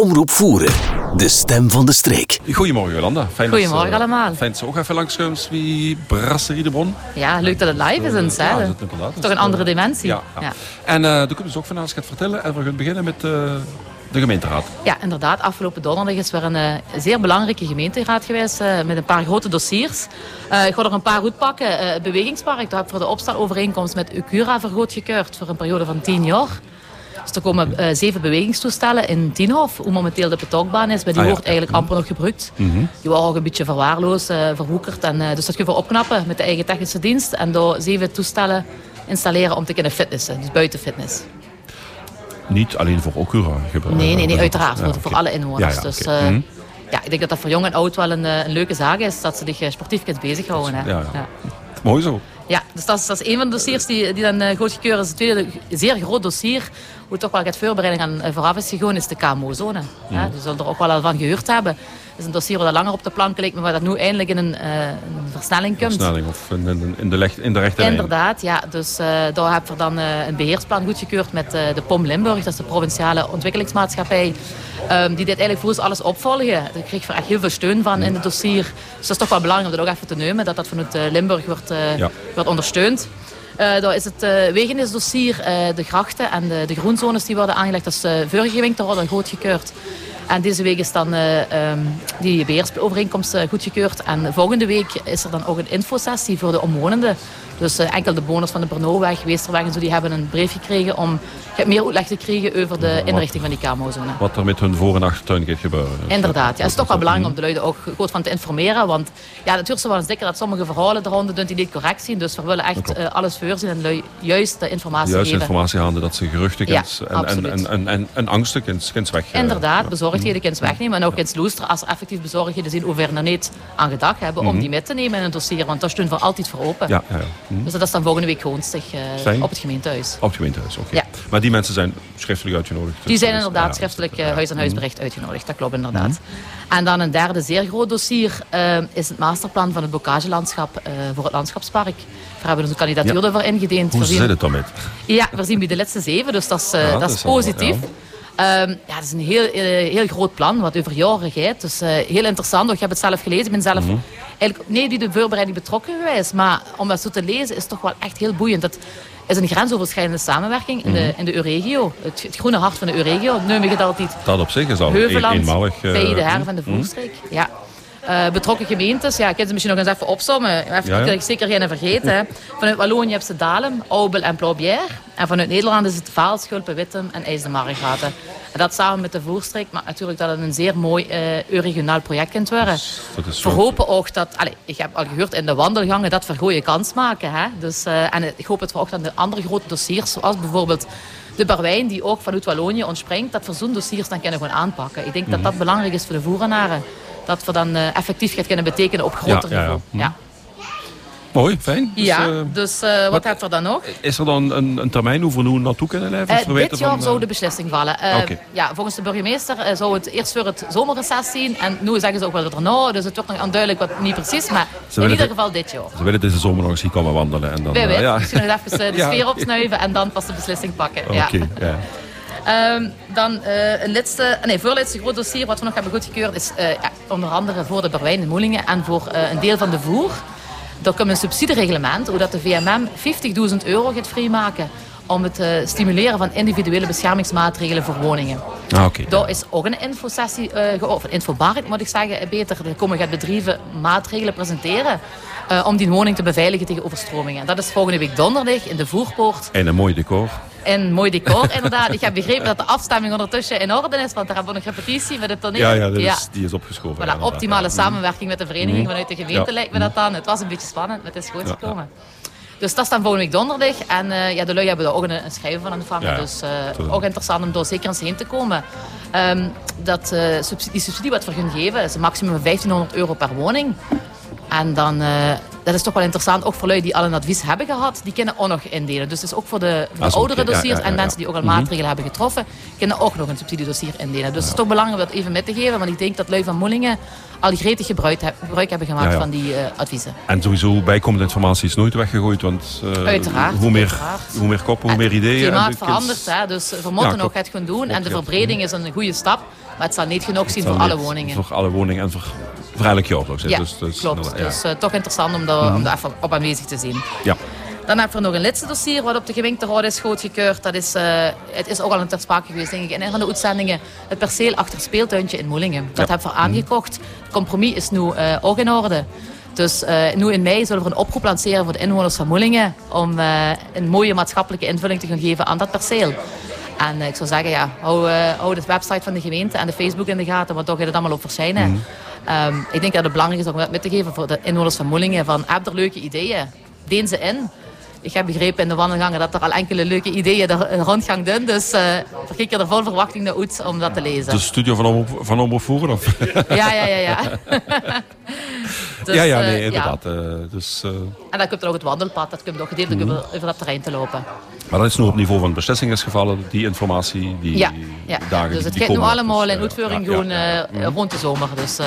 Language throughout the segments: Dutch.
Omroep Voeren, de stem van de streek. Goedemorgen Jolanda. Fijn Goedemorgen dat, uh, allemaal. Fijn dat ze ook even langskomt wie Brasserie de Bron. Ja, leuk dat het live is. eens, Ja, hè. dat is inderdaad. Toch een andere dimensie. Ja, ja. Ja. En uh, de kunnen ze ook vanavond gaat vertellen. En we gaan beginnen met uh, de gemeenteraad. Ja, inderdaad. Afgelopen donderdag is weer een uh, zeer belangrijke gemeenteraad geweest uh, met een paar grote dossiers. Uh, ik ga er een paar goed pakken. het bewegingspark, dat heb voor de opstelovereenkomst met Ucura vergroot gekeurd voor een periode van 10 jaar. Dus er komen uh, zeven bewegingstoestellen in Tienhof, hoe momenteel de petokbaan is. Maar die Ah, ja. wordt eigenlijk amper nog gebruikt. Mhm. Die waren ook een beetje verwaarloosd, uh, verwoekerd. En, uh, dus dat kun je voor opknappen met de eigen technische dienst. En door zeven toestellen installeren om te kunnen fitnessen. Dus buiten fitness. Niet alleen voor Okura gebruiken. Nee, nee, nee uiteraard. Ja, voor, alle inwoners. Ja, dus Mhm. ja, ik denk dat dat voor jong en oud wel een, een leuke zaak is. Dat ze zich sportief kunt bezighouden. Hè. Ja, ja. Mooi zo. Ja, dus dat is, dat is een van de dossiers die, die dan uh, goedgekeurd is. Het tweede zeer groot dossier, hoe toch wel het voorbereiding aan uh, vooraf is gegaan, is de KMO-zone. Ja. Die zullen er ook wel al van gehoord hebben. Het is een dossier dat langer op de plank ligt, maar waar dat nu eindelijk in een, uh, een versnelling komt. Versnelling of in, in, in de, leg, in de rechte. Inderdaad, ja. Dus uh, daar hebben we dan uh, een beheersplan goedgekeurd met de POM Limburg. Dat is de provinciale ontwikkelingsmaatschappij. Um, die dit eigenlijk voor ons alles opvolgen. Daar kreeg we echt heel veel steun van in het dossier. Dus dat is toch wel belangrijk om dat ook even te nemen. Dat dat vanuit Limburg wordt, ja. wordt ondersteund. Uh, daar is het uh, wegennisdossier, uh, de grachten en de, de groenzones die worden aangelegd. Dat is uh, vorige week al gekeurd. En deze week is dan um, die beheersovereenkomst goedgekeurd. En volgende week is er dan ook een infosessie voor de omwonenden. Dus enkel de bewoners van de Brnoweg, Weesterweg en zo, die hebben een brief gekregen om meer uitleg te krijgen over de inrichting van die KMO-zone. Wat er met hun voor- en achtertuin gaat gebeuren. Inderdaad, ja, het is toch wel belangrijk om de luiden ook goed van te informeren. Want ja, natuurlijk wel eens dikker dat sommige verhalen eronder doen die niet correct zijn. Dus we willen echt uh, alles voorzien en lui, juist de informatie Juist geven. informatie handen dat ze geruchten Ja, en, en, en, en, en, en angsten kent, weg. Inderdaad, ja. Bezorgdheden kunnen wegnemen en ook eens loesteren als er effectief bezorgdheden zijn waar we er niet aan gedacht hebben om die mee te nemen in een dossier. Want daar staan we altijd voor open. Ja, ja, ja. Hm. Dus dat is dan volgende week uh, Fijn. op het gemeentehuis. Op het gemeentehuis, oké. Ja. Maar die mensen zijn schriftelijk uitgenodigd. Die zijn Dus, inderdaad ja, schriftelijk ja. uh, huis aan huisbericht uitgenodigd, dat klopt inderdaad. En dan een derde zeer groot dossier uh, is het masterplan van het bokagelandschap voor het landschapspark. Daar hebben we onze kandidatuur Ja. ervoor ingediend. Hoe Voorzien- zit het dan met? Ja, we zien bij de laatste zeven, dus dat is, dat dat is al- Ehm, ja, het is een heel, eh, heel groot plan, wat over jaren gaat. Dus eh, heel interessant. Ik heb het zelf gelezen. Ik ben zelf Mhm. eigenlijk niet bij de voorbereiding betrokken geweest. Maar om dat zo te lezen is toch wel echt heel boeiend. Het is een grensoverschrijdende samenwerking in, Mhm. de, in de Euregio. Het, het groene hart van de Euregio. Heb ik het altijd Dat op zich is al Heuveland, een, eenmalig. eh, bij de Herf en de hm. Voerstreek. Ja. Eh, betrokken gemeentes, ja, ik kan ze misschien nog eens even opzommen. Even, Ja, ja. Ik zeker geen vergeten. hè. Vanuit Wallonië heb ze Dalem, Aubel en Plaubière. En vanuit Nederland is het Vaal, Schulpen, Wittem en IJs de Margraten. En dat samen met de Voerstreek, maar natuurlijk dat het een zeer mooi uh, regionaal project kunt worden. Dat We hopen ook dat, allez, ik heb al gehoord in de wandelgangen dat we goede kans maken. Hè? Dus, eh, en ik hoop het voor ook aan de andere grote dossiers, zoals bijvoorbeeld de Barwijn, die ook vanuit Wallonië ontspringt, dat we zo'n dossiers dan kunnen gewoon aanpakken. Ik denk Mhm. dat dat belangrijk is voor de voerenaren. Dat we dan eh, effectief gaat kunnen betekenen op groter Ja, niveau. Mhm. Ja, Mooi, fijn. Dus, ja eh, dus eh, wat, wat- hebben we dan nog? is er dan een, een termijn hoe we naartoe kunnen leven? Weten dit jaar van, zou de beslissing vallen. Oké. ja, volgens de burgemeester zou het eerst voor het zomerreces zien. En nu zeggen ze ook wel dat er nou, dus het wordt nog onduidelijk wat niet precies. Maar in ieder geval dit jaar. Ze willen deze zomer nog eens hier komen wandelen. En dan, Wij ja. Misschien nog even de sfeer opsnuiven en dan pas de beslissing pakken. Oké, Ja. ja. Ehm, dan eh, een laatste, nee, voorlaatste groot dossier wat we nog hebben goedgekeurd is eh, ja, onder andere voor de Berwijn en Moelingen en voor eh, een deel van de voer. Er komt een subsidiereglement hoe dat de VMM 50.000 euro gaat vrijmaken om het stimuleren van individuele beschermingsmaatregelen voor woningen. Ah, oké. Daar is ook een infosessie, of een infobarheid moet ik zeggen, beter. Er komen gaat bedrijven maatregelen presenteren om die woning te beveiligen tegen overstromingen. Dat is volgende week donderdag in de Voerpoort. En een mooi decor. En mooi decor, inderdaad. Ik heb begrepen dat de afstemming ondertussen in orde is, want daar hebben we nog repetitie met het toneel. Ja, ja, die is opgeschoven. Voilà, optimale samenwerking met de vereniging Mhm. vanuit de gemeente lijkt me dat dan. Het was een beetje spannend, maar het is goed gekomen. Dus dat is dan volgende week donderdag. En eh, ja, de lui hebben er ook een, een schrijven van ontvangen. Ja. Dus eh, ook interessant om door zeker eens heen te komen. Ehm, dat, eh, subsidie, die subsidie wat we gaan geven is een maximum van 1500 euro per woning. En dan, dat is toch wel interessant, ook voor lui die al een advies hebben gehad, die kunnen ook nog indelen. Dus het is ook voor de, voor de Ah, oudere oké. Dossiers ja, ja, en ja. mensen die ook al Mhm. maatregelen hebben getroffen, kunnen ook nog een subsidiedossier indelen. Dus het is toch belangrijk om dat even mee te geven, want ik denk dat lui van Moelingen al gretig gebruik, gebruik hebben gemaakt van die eh, adviezen. En sowieso bijkomende informatie is nooit weggegooid, want eh, Uiteraard, hoe, meer, uiteraard. hoe meer koppen, hoe meer Het ideeën. en klimaat verandert, hè, dus we moeten ook het gaan doen. En de verbreding is een goede stap. Maar het zal niet genoeg zien Het voor alle woningen. Voor alle woningen en voor, ook, Ja, dus, dus, klopt. ja. Dus eh, toch interessant om daar, om daar even op aanwezig te zien. ja. Dan hebben we nog een laatste dossier wat op de gewinkte is goedgekeurd. Dat is, eh, het is ook al een ter sprake geweest, denk ik, in een van de uitzendingen. Het perceel achter het speeltuintje in Moelingen. Dat Ja. hebben we aangekocht. Het compromis is nu eh, ook in orde. Dus nu in mei zullen we een oproep lanceren voor de inwoners van Moelingen. Om een mooie maatschappelijke invulling te gaan geven aan dat perceel. En ik zou zeggen, ja, hou, hou de website van de gemeente en de Facebook in de gaten, want toch gaat het allemaal op verschijnen. Ehm, ik denk dat het belangrijk is om met te geven voor de inwoners van Moelingen. Van, heb er leuke ideeën? Deen ze in. Ik heb begrepen in de wandelgangen dat er al enkele leuke ideeën een rondgang doen. Dus kijk je er vol verwachting naar uit om dat te lezen. De studio van Omroep, van Omroep Voeren? Of? Ja, ja, ja, ja. Dus, ja, ja, eh, nee, inderdaad. eh, dus, En dan komt er ook het wandelpad. Dat komt ook gedeeltelijk over, over dat terrein te lopen. Maar dat is nu op niveau van beslissinggesgevallen, die informatie, die Ja, ja. dagen. dus het gaat nu allemaal Dus, in eh, uitvoering ja, gewoon ja, eh, rond de zomer. Dus eh,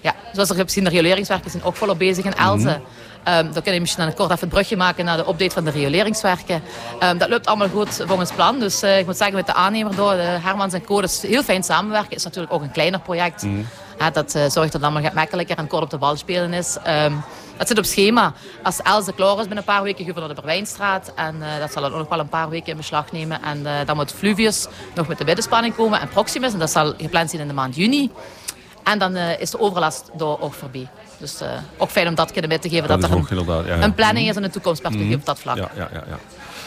ja, zoals er gezien, de rioleringswerken zijn ook volop bezig in Elzen. Mhm. Ehm, dan kun je misschien dan kort even het brugje maken naar de update van de rioleringswerken. Ehm, dat loopt allemaal goed volgens plan. Dus eh, ik moet zeggen, met de aannemer door, de Hermans en Codes, heel fijn samenwerken. is natuurlijk ook een kleiner project. Mhm. Ja, dat eh, zorgt dat het allemaal makkelijker en kort op de bal spelen is. Ehm, dat zit op schema. Als Elze klaar is binnen een paar weken, gaan we naar de Berwijnstraat. En eh, dat zal dan ook nog wel een paar weken in beslag nemen. En eh, dan moet Fluvius nog met de biddenspanning komen. En Proximus, en dat zal gepland zijn in de maand juni. En dan eh, is de overlast door ook voorbij. Dus ook fijn om dat kunnen mee te geven. Dat Dat, is er een, inderdaad, ja, ja. een planning is en een toekomstperspectief op dat vlak. Ja, ja, ja, ja.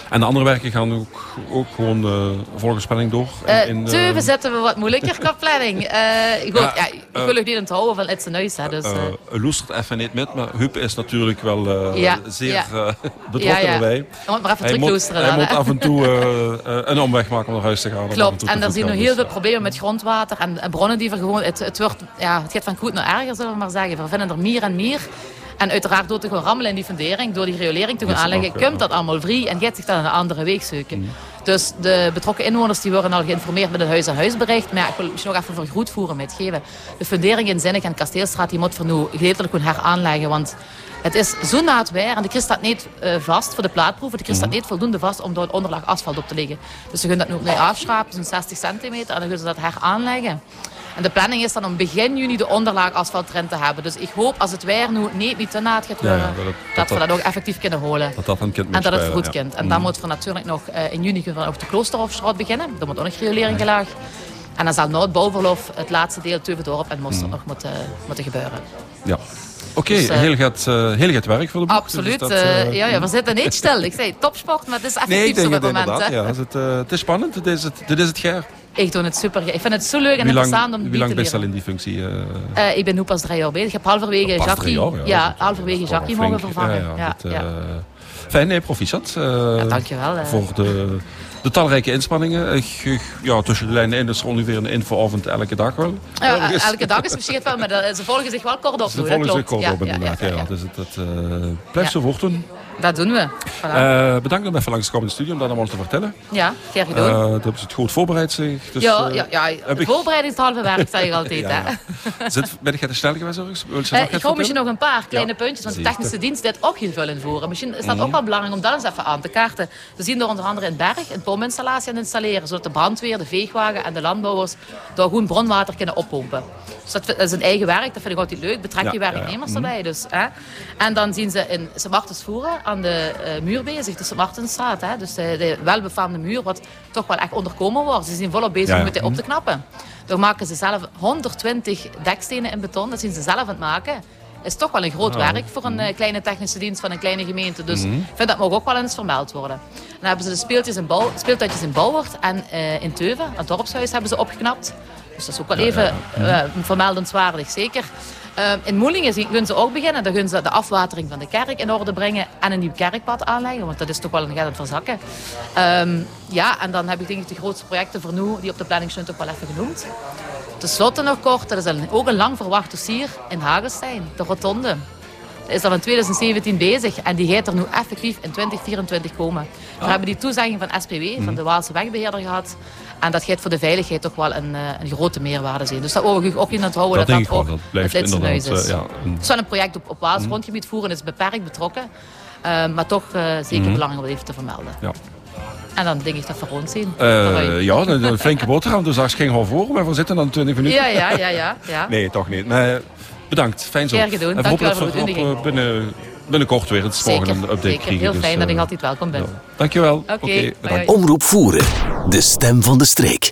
En de andere werken gaan ook, ook gewoon uh, volgens planning door? Uh, in, Teuven zetten we wat moeilijker qua planning. Goed, Ja, ik wil ook niet in het houden van It's a dus, loestert even niet met, maar Huub is natuurlijk wel Ja, zeer ja. betrokken ja, ja. erbij. Maar even Hij moet, hij dan, moet af en toe een omweg maken om naar huis te gaan. Klopt, en te er zijn nog heel veel problemen met grondwater en, en bronnen die vergewoon. Het, het, wordt, ja, het gaat van goed naar erger, zullen we maar zeggen. We vinden er meer en meer. En uiteraard door te gaan rammelen in die fundering, door die riolering te gaan aanleggen, ook, komt dat allemaal vrij en gaat zich dan een andere weg zoeken. Mm. Dus de betrokken inwoners die worden al geïnformeerd met een huis-aan-huisbericht. Maar ja, ik wil misschien nog even voor goed voeren met geven. De fundering in Zinnig en Kasteelstraat die moet voor nu gedeeltelijk gewoon heraanleggen. Want het is zo na het weer en de kist staat niet eh, vast voor de plaatproeven. De kist staat niet voldoende vast om door het onderlaag asfalt op te leggen. Dus ze gaan dat nu opnieuw afschrapen, zo'n 60 centimeter. En dan gaan ze dat heraanleggen. En de planning is dan om begin juni de onderlaag asfalt erin te hebben. Dus ik hoop als het weer nu niet, niet te naad gaat worden, ja, dat dat, het- dat we dat ook effectief kunnen holen. Dat dat een kind En dat het goed kind. En dan moet er natuurlijk nog eh, in juni we ook de Kloosterhofstraat beginnen. Dan moet ook nog riolering gelaag. En dan zal na het bouwverlof het laatste deel Teuvendorp en Moster nog moeten, moeten gebeuren. Ja. Oké, Dus, eh, heel, gaat, eh, heel gaat werk voor de boek. Absoluut. Dus dat, ja, ja, we zitten niet stil. Ik zei topsport, maar het is effectief Nee, ik denk het op het moment. Ja. Het, eh, het is spannend, dit is het, dit is het jaar. Ik doe het super. Ik vind het zo leuk en lang, interessant om wie die lang te al leren. in die functie? Eh, ik ben nu pas drie jaar bezig. Ik heb halverwege Jackie, drie jaar, ja, is- halverwege Jackie mogen vervangen. Ja, ja, Ja, dat, ja. eh, Fijn, nee, proficiat. eh, Ja, dankjewel. Voor de, de talrijke inspanningen. Ik, ik- ja, tussen de lijnen in is er ongeveer een infoavond elke dag wel. Ja, elke dag is misschien wel, maar dat- ze volgen zich wel kort op. Ze dat volgen zich kort Ja, op inderdaad. ja, Ja. Dus het, het eh, blijft zo. Dat doen we. Voilà. Eh, bedankt om even langs te komen in de studio om dat allemaal te vertellen. ja, graag Eh gedaan. dat hebben ze het goed voorbereid zich. Dus, ja, eh, ja, ja, heb ik- voorbereiding is het halve werk, zeg je altijd. Ja, ja. Zit, ben ik te snel geweest? Wil je Eh, ik hou misschien nog een paar kleine puntjes, want de technische dienst dit ook heel veel invoeren. Misschien is dat Mhm. ook wel belangrijk om dat eens even aan te kaarten. We zien er onder andere in Berg pompinstallatie aan installeren, zodat de brandweer, de veegwagen en de landbouwers door gewoon bronwater kunnen oppompen. Dus dat, is een eigen werk, dat vind ik altijd leuk. Betrek je ja, werknemers Mhm. erbij. Dus, hè. En dan zien ze in Sint Martensvoeren aan de eh, muur bezig, de Sint Martensstraat. Hè. Dus de, de welbefaamde muur, wat toch wel echt onderkomen wordt. Ze zijn volop bezig om het op te knappen. Daar maken ze zelf 120 dekstenen in beton, dat zien ze zelf aan het maken is toch wel een groot Ah. werk voor een eh, kleine technische dienst van een kleine gemeente. Dus Mhm. ik vind dat mag ook wel eens vermeld worden. Dan hebben ze de speeltjes in bouw, speeltuintjes in Bouwert en eh, in Teuven, het dorpshuis, hebben ze opgeknapt. Dus dat is ook wel even eh, vermeldenswaardig, zeker. In Moelingen gaan ze ook beginnen. Dan gaan ze de afwatering van de kerk in orde brengen en een nieuw kerkpad aanleggen, want dat is toch wel een het verzakken. Ehm, ja, en dan heb ik denk ik de grootste projecten voor nu, die op de planning staan, ook wel even genoemd. Ten slotte nog kort, dat is een, ook een lang verwacht dossier in Hagenstein, de rotonde. Dat is al in 2017 bezig en die gaat er nu effectief in 2024 komen. We hebben die toezegging van SPW, van de Waalse wegbeheerder gehad. En dat gaat voor de veiligheid toch wel een, eh, een grote meerwaarde zijn. Dus dat wil ik ook niet aan het houden Dat dat dat, wel. ook Dat blijft het is. eh, ja, een- Het is wel een project op, op Waals grondgebied voeren, is beperkt betrokken. Eh, maar toch zeker belangrijk om even te vermelden. Ja. En dan denk ik dat we rond zijn. Eh, ja, een, een flinke boterham, dus daar ging al voor. Maar we zitten dan 20 minuten. ja, ja, ja, ja, ja. Nee, toch niet. Maar bedankt, fijn zo. Graag gedaan. En we Dank hopen u dat we voor de op, eh, binnen, binnenkort weer het Zeker, update zeker. krijgen. Heel Dus, fijn dat eh, ik altijd welkom ben. Dankjewel. Oké. Omroep Voeren, de stem van de streek.